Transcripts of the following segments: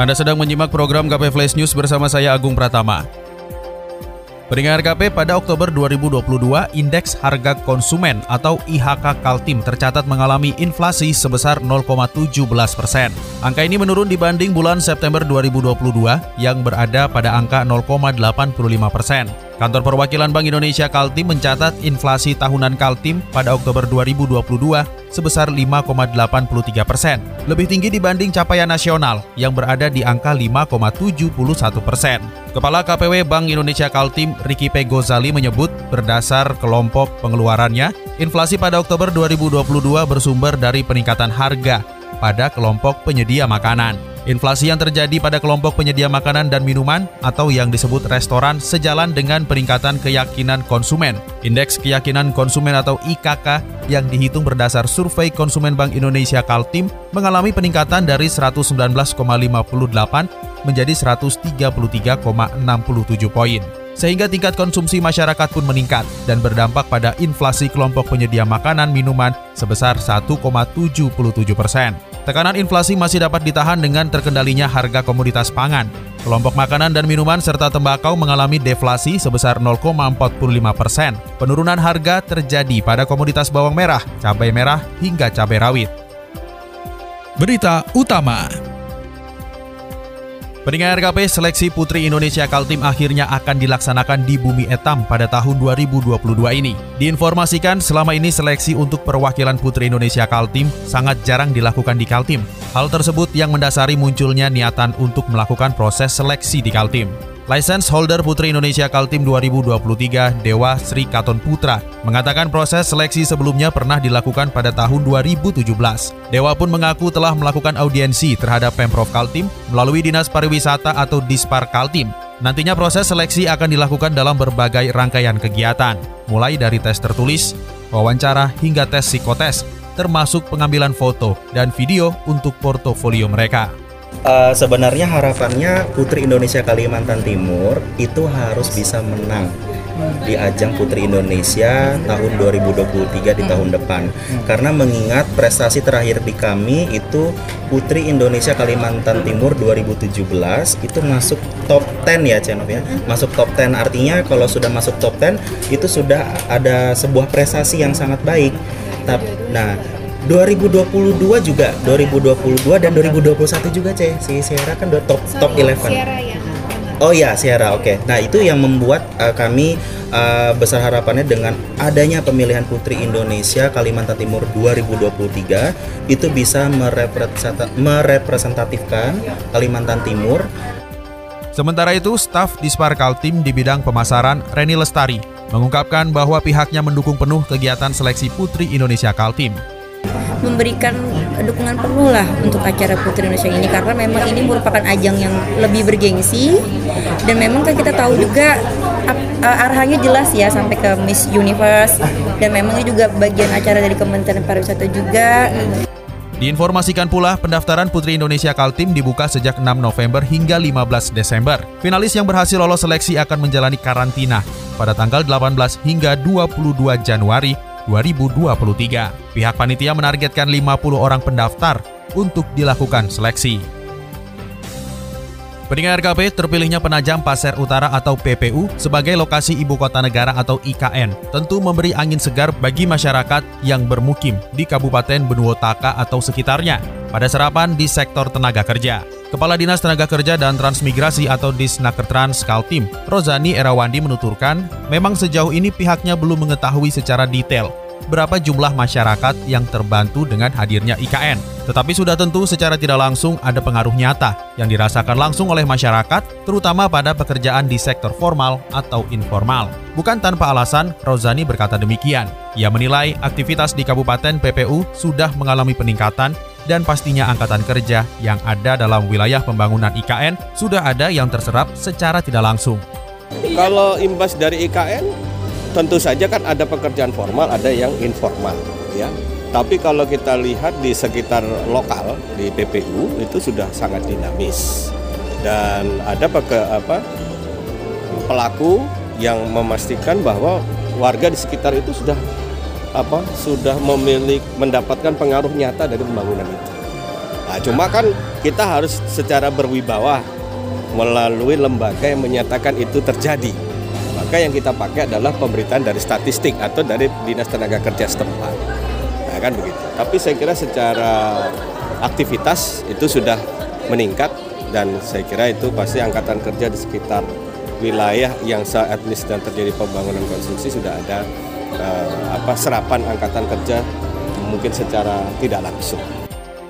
Anda sedang menyimak program KP Flash News bersama saya Agung Pratama. Pendengar KP pada Oktober 2022, indeks harga konsumen atau IHK Kaltim tercatat mengalami inflasi sebesar 0,17 persen. Angka ini menurun dibanding bulan September 2022 yang berada pada angka 0,85 persen. Kantor Perwakilan Bank Indonesia Kaltim mencatat inflasi tahunan Kaltim pada Oktober 2022 sebesar 5,83 persen, lebih tinggi dibanding capaian nasional yang berada di angka 5,71 persen. Kepala KPW Bank Indonesia Kaltim, Ricky P. Gozali menyebut berdasar kelompok pengeluarannya, inflasi pada Oktober 2022 bersumber dari peningkatan harga pada kelompok penyedia makanan. Inflasi yang terjadi pada kelompok penyedia makanan dan minuman atau yang disebut restoran sejalan dengan peningkatan keyakinan konsumen. Indeks keyakinan konsumen atau IKK yang dihitung berdasar survei konsumen Bank Indonesia Kaltim mengalami peningkatan dari 119,58 menjadi 133,67 poin sehingga tingkat konsumsi masyarakat pun meningkat dan berdampak pada inflasi kelompok penyedia makanan minuman sebesar 1,77 persen. Tekanan inflasi masih dapat ditahan dengan terkendalinya harga komoditas pangan. Kelompok makanan dan minuman serta tembakau mengalami deflasi sebesar 0,45 persen. Penurunan harga terjadi pada komoditas bawang merah, cabai merah, hingga cabai rawit. Berita Utama Pendengar RKP seleksi Putri Indonesia Kaltim akhirnya akan dilaksanakan di Bumi Etam pada tahun 2022 ini. Diinformasikan selama ini seleksi untuk perwakilan Putri Indonesia Kaltim sangat jarang dilakukan di Kaltim. Hal tersebut yang mendasari munculnya niatan untuk melakukan proses seleksi di Kaltim. License Holder Putri Indonesia Kaltim 2023 Dewa Sri Katon Putra mengatakan proses seleksi sebelumnya pernah dilakukan pada tahun 2017. Dewa pun mengaku telah melakukan audiensi terhadap Pemprov Kaltim melalui Dinas Pariwisata atau Dispar Kaltim. Nantinya proses seleksi akan dilakukan dalam berbagai rangkaian kegiatan, mulai dari tes tertulis, wawancara hingga tes psikotes, termasuk pengambilan foto dan video untuk portofolio mereka. Uh, sebenarnya harapannya Putri Indonesia Kalimantan Timur itu harus bisa menang di ajang Putri Indonesia tahun 2023 di tahun depan. Karena mengingat prestasi terakhir di kami itu Putri Indonesia Kalimantan Timur 2017 itu masuk top 10 ya Cenov ya. Masuk top 10 artinya kalau sudah masuk top 10 itu sudah ada sebuah prestasi yang sangat baik. Nah 2022 juga. 2022 dan 2021 juga C si Sierra kan udah top Sorry, top 11 Sierra ya. Oh ya Sierra oke. Okay. Nah itu yang membuat uh, kami uh, besar harapannya dengan adanya pemilihan Putri Indonesia Kalimantan Timur 2023 itu bisa merepresentatifkan Kalimantan Timur. Sementara itu, staf Dispar Kaltim di bidang pemasaran Reni Lestari mengungkapkan bahwa pihaknya mendukung penuh kegiatan seleksi Putri Indonesia Kaltim memberikan dukungan penuh lah untuk acara Putri Indonesia ini karena memang ini merupakan ajang yang lebih bergengsi dan memang kan kita tahu juga arahannya jelas ya sampai ke Miss Universe dan memang ini juga bagian acara dari Kementerian Pariwisata juga. Diinformasikan pula, pendaftaran Putri Indonesia Kaltim dibuka sejak 6 November hingga 15 Desember. Finalis yang berhasil lolos seleksi akan menjalani karantina pada tanggal 18 hingga 22 Januari 2023. Pihak panitia menargetkan 50 orang pendaftar untuk dilakukan seleksi. Pendengar RKP terpilihnya Penajam Pasir Utara atau PPU sebagai lokasi ibu kota negara atau IKN tentu memberi angin segar bagi masyarakat yang bermukim di Kabupaten Benuotaka atau sekitarnya pada serapan di sektor tenaga kerja. Kepala Dinas Tenaga Kerja dan Transmigrasi atau Disnakertrans Kaltim, Rozani Erawandi menuturkan, memang sejauh ini pihaknya belum mengetahui secara detail berapa jumlah masyarakat yang terbantu dengan hadirnya IKN. Tetapi sudah tentu secara tidak langsung ada pengaruh nyata yang dirasakan langsung oleh masyarakat, terutama pada pekerjaan di sektor formal atau informal. Bukan tanpa alasan, Rozani berkata demikian. Ia menilai aktivitas di Kabupaten PPU sudah mengalami peningkatan dan pastinya angkatan kerja yang ada dalam wilayah pembangunan IKN sudah ada yang terserap secara tidak langsung. Kalau imbas dari IKN, tentu saja kan ada pekerjaan formal, ada yang informal, ya. Tapi kalau kita lihat di sekitar lokal di PPU itu sudah sangat dinamis dan ada peke, apa, pelaku yang memastikan bahwa warga di sekitar itu sudah apa sudah memiliki mendapatkan pengaruh nyata dari pembangunan itu. Nah, cuma kan kita harus secara berwibawa melalui lembaga yang menyatakan itu terjadi. Maka yang kita pakai adalah pemberitaan dari statistik atau dari Dinas Tenaga Kerja setempat. Nah, kan begitu. Tapi saya kira secara aktivitas itu sudah meningkat dan saya kira itu pasti angkatan kerja di sekitar wilayah yang saat ini sedang terjadi pembangunan konstruksi sudah ada uh, apa serapan angkatan kerja mungkin secara tidak langsung.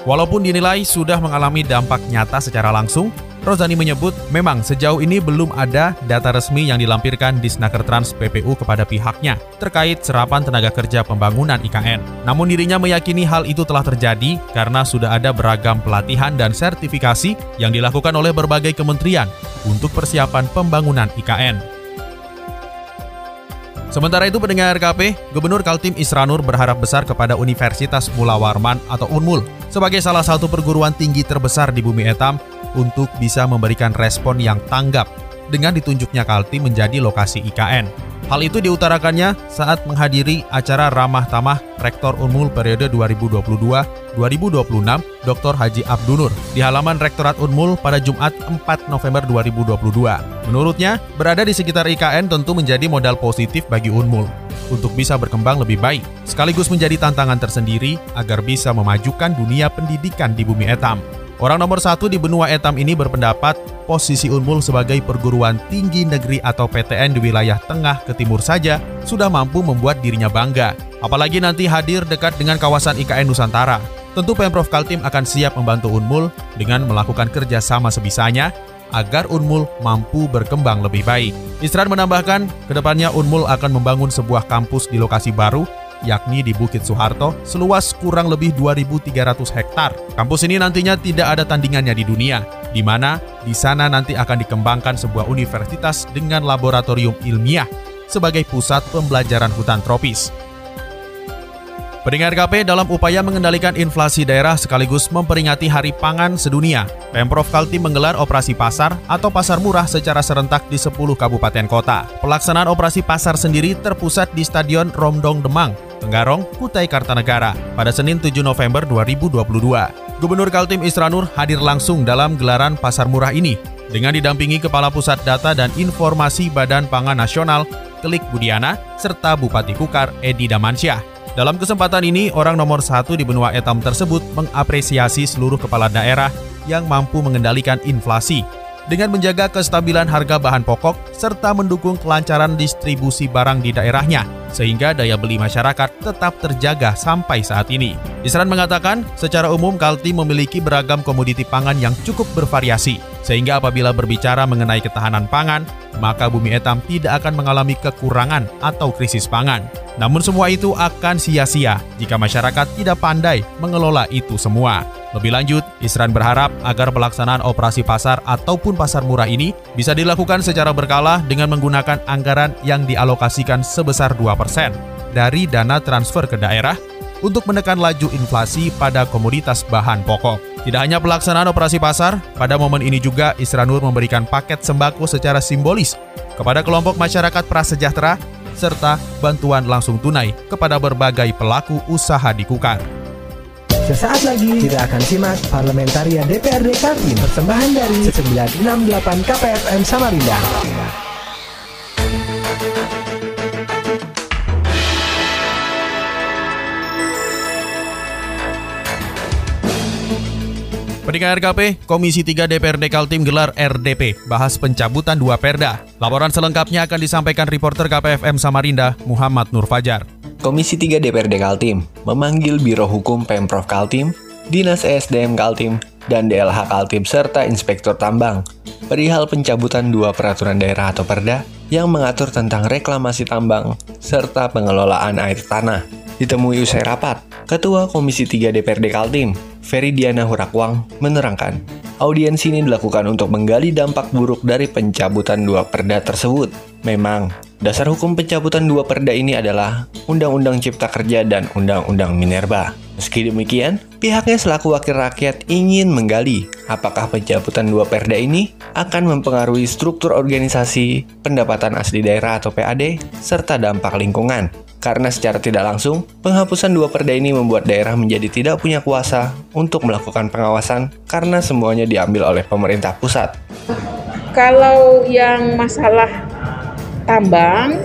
Walaupun dinilai sudah mengalami dampak nyata secara langsung, Rozani menyebut memang sejauh ini belum ada data resmi yang dilampirkan di Snaker Trans PPU kepada pihaknya terkait serapan tenaga kerja pembangunan IKN. Namun dirinya meyakini hal itu telah terjadi karena sudah ada beragam pelatihan dan sertifikasi yang dilakukan oleh berbagai kementerian untuk persiapan pembangunan IKN. Sementara itu pendengar KP, Gubernur Kaltim Isranur berharap besar kepada Universitas Mula Warman atau UNMUL sebagai salah satu perguruan tinggi terbesar di bumi etam untuk bisa memberikan respon yang tanggap dengan ditunjuknya Kaltim menjadi lokasi IKN. Hal itu diutarakannya saat menghadiri acara Ramah Tamah Rektor Unmul periode 2022-2026 Dr. Haji Abdunur di halaman Rektorat Unmul pada Jumat 4 November 2022. Menurutnya, berada di sekitar IKN tentu menjadi modal positif bagi Unmul untuk bisa berkembang lebih baik, sekaligus menjadi tantangan tersendiri agar bisa memajukan dunia pendidikan di bumi etam. Orang nomor satu di benua etam ini berpendapat posisi Unmul sebagai perguruan tinggi negeri atau PTN di wilayah tengah ke timur saja sudah mampu membuat dirinya bangga. Apalagi nanti hadir dekat dengan kawasan IKN Nusantara. Tentu Pemprov Kaltim akan siap membantu Unmul dengan melakukan kerjasama sebisanya agar Unmul mampu berkembang lebih baik. Isran menambahkan, ke depannya Unmul akan membangun sebuah kampus di lokasi baru yakni di Bukit Soeharto, seluas kurang lebih 2.300 hektar. Kampus ini nantinya tidak ada tandingannya di dunia, di mana di sana nanti akan dikembangkan sebuah universitas dengan laboratorium ilmiah sebagai pusat pembelajaran hutan tropis. Pendengar KP dalam upaya mengendalikan inflasi daerah sekaligus memperingati Hari Pangan Sedunia, Pemprov Kaltim menggelar operasi pasar atau pasar murah secara serentak di 10 kabupaten kota. Pelaksanaan operasi pasar sendiri terpusat di Stadion Romdong Demang, Tenggarong, Kutai Kartanegara pada Senin 7 November 2022. Gubernur Kaltim Isranur hadir langsung dalam gelaran pasar murah ini dengan didampingi Kepala Pusat Data dan Informasi Badan Pangan Nasional, Kelik Budiana, serta Bupati Kukar, Edi Damansyah. Dalam kesempatan ini, orang nomor satu di benua etam tersebut mengapresiasi seluruh kepala daerah yang mampu mengendalikan inflasi dengan menjaga kestabilan harga bahan pokok serta mendukung kelancaran distribusi barang di daerahnya sehingga daya beli masyarakat tetap terjaga sampai saat ini. Isran mengatakan, secara umum Kalti memiliki beragam komoditi pangan yang cukup bervariasi, sehingga apabila berbicara mengenai ketahanan pangan, maka bumi etam tidak akan mengalami kekurangan atau krisis pangan. Namun semua itu akan sia-sia jika masyarakat tidak pandai mengelola itu semua. Lebih lanjut, Isran berharap agar pelaksanaan operasi pasar ataupun pasar murah ini bisa dilakukan secara berkala dengan menggunakan anggaran yang dialokasikan sebesar 2% dari dana transfer ke daerah untuk menekan laju inflasi pada komoditas bahan pokok. Tidak hanya pelaksanaan operasi pasar, pada momen ini juga Isranur memberikan paket sembako secara simbolis kepada kelompok masyarakat prasejahtera serta bantuan langsung tunai kepada berbagai pelaku usaha di Kukar. Sesaat lagi kita akan simak Parlamentaria DPRD Kaltim persembahan dari 968 KPFM Samarinda. Pendengar RKP, Komisi 3 DPRD Kaltim gelar RDP, bahas pencabutan dua perda. Laporan selengkapnya akan disampaikan reporter KPFM Samarinda, Muhammad Nur Fajar. Komisi 3 DPRD Kaltim memanggil Biro Hukum Pemprov Kaltim, Dinas ESDM Kaltim, dan DLH Kaltim serta Inspektur Tambang perihal pencabutan dua peraturan daerah atau perda yang mengatur tentang reklamasi tambang serta pengelolaan air tanah. Ditemui usai rapat, Ketua Komisi 3 DPRD Kaltim, Feridiana Hurakwang, menerangkan, audiensi ini dilakukan untuk menggali dampak buruk dari pencabutan dua perda tersebut. Memang, dasar hukum pencabutan dua perda ini adalah Undang-Undang Cipta Kerja dan Undang-Undang Minerba. Meski demikian, pihaknya selaku wakil rakyat ingin menggali apakah pencabutan dua perda ini akan mempengaruhi struktur organisasi, pendapatan asli daerah atau PAD, serta dampak lingkungan. Karena secara tidak langsung, penghapusan dua perda ini membuat daerah menjadi tidak punya kuasa untuk melakukan pengawasan karena semuanya diambil oleh pemerintah pusat. Kalau yang masalah tambang,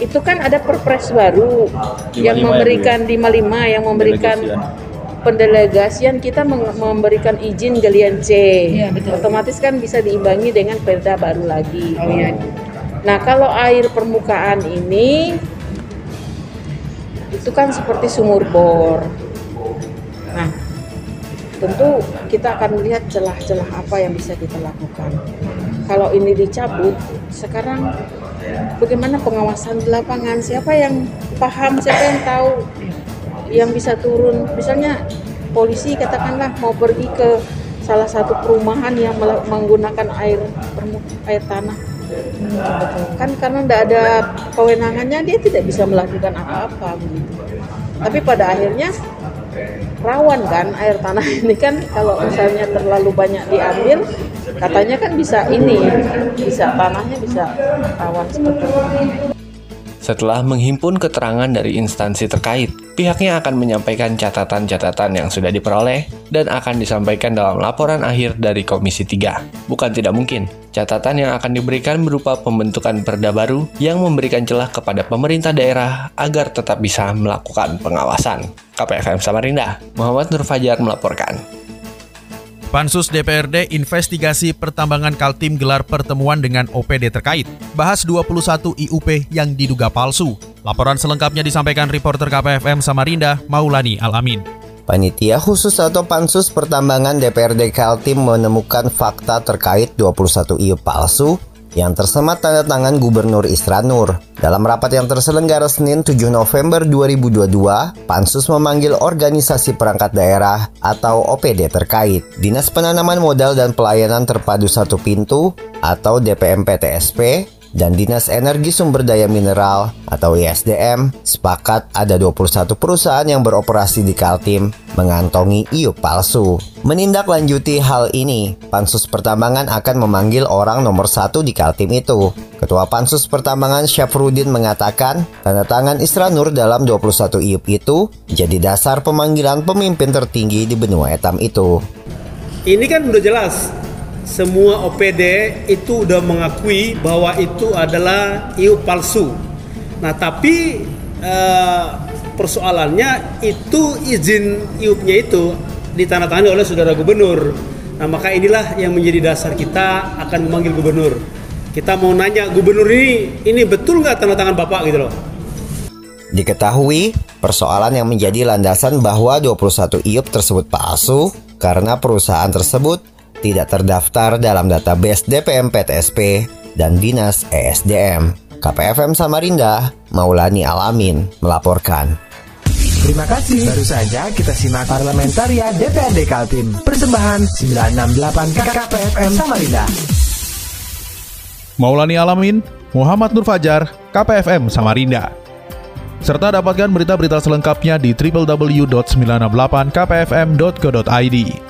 itu kan ada perpres baru yang memberikan 55 yang memberikan pendelegasian kita memberikan izin galian C. Ya, betul. Otomatis kan bisa diimbangi dengan perda baru lagi. Oh, iya. Nah, kalau air permukaan ini itu kan seperti sumur bor. Nah, tentu kita akan melihat celah-celah apa yang bisa kita lakukan. Kalau ini dicabut, sekarang bagaimana pengawasan di lapangan? Siapa yang paham, siapa yang tahu, yang bisa turun? Misalnya polisi katakanlah mau pergi ke salah satu perumahan yang menggunakan air air tanah hmm, kan karena tidak ada kewenangannya dia tidak bisa melakukan apa-apa begitu tapi pada akhirnya rawan kan air tanah ini kan kalau misalnya terlalu banyak diambil katanya kan bisa ini bisa tanahnya bisa rawan seperti ini. Setelah menghimpun keterangan dari instansi terkait, pihaknya akan menyampaikan catatan-catatan yang sudah diperoleh dan akan disampaikan dalam laporan akhir dari Komisi 3. Bukan tidak mungkin, catatan yang akan diberikan berupa pembentukan perda baru yang memberikan celah kepada pemerintah daerah agar tetap bisa melakukan pengawasan. KPFM Samarinda, Muhammad Nur Fajar melaporkan. Pansus DPRD investigasi pertambangan Kaltim gelar pertemuan dengan OPD terkait. Bahas 21 IUP yang diduga palsu. Laporan selengkapnya disampaikan reporter KPFM Samarinda, Maulani Alamin. Panitia khusus atau Pansus Pertambangan DPRD Kaltim menemukan fakta terkait 21 IUP palsu yang tersemat tanda tangan Gubernur Isra Nur. Dalam rapat yang terselenggara Senin 7 November 2022, Pansus memanggil organisasi perangkat daerah atau OPD terkait, Dinas Penanaman Modal dan Pelayanan Terpadu Satu Pintu atau DPMPTSP, dan Dinas Energi Sumber Daya Mineral atau ISDM sepakat ada 21 perusahaan yang beroperasi di Kaltim mengantongi IUP palsu. Menindaklanjuti hal ini, Pansus Pertambangan akan memanggil orang nomor satu di Kaltim itu. Ketua Pansus Pertambangan Syafrudin mengatakan, tanda tangan Isra Nur dalam 21 IUP itu jadi dasar pemanggilan pemimpin tertinggi di benua etam itu. Ini kan udah jelas semua OPD itu udah mengakui bahwa itu adalah IU palsu. Nah, tapi uh, persoalannya itu izin IUP-nya itu ditandatangani oleh saudara gubernur. Nah, maka inilah yang menjadi dasar kita akan memanggil gubernur. Kita mau nanya gubernur ini, ini betul nggak tanda tangan Bapak gitu loh. Diketahui, persoalan yang menjadi landasan bahwa 21 IUP tersebut palsu karena perusahaan tersebut tidak terdaftar dalam database DPM PTSP dan Dinas ESDM. KPFM Samarinda, Maulani Alamin melaporkan. Terima kasih. Baru saja kita simak Parlamentaria DPRD Kaltim. Persembahan 968 KKPFM Samarinda. Maulani Alamin, Muhammad Nur Fajar, KPFM Samarinda. Serta dapatkan berita-berita selengkapnya di www.968kpfm.co.id.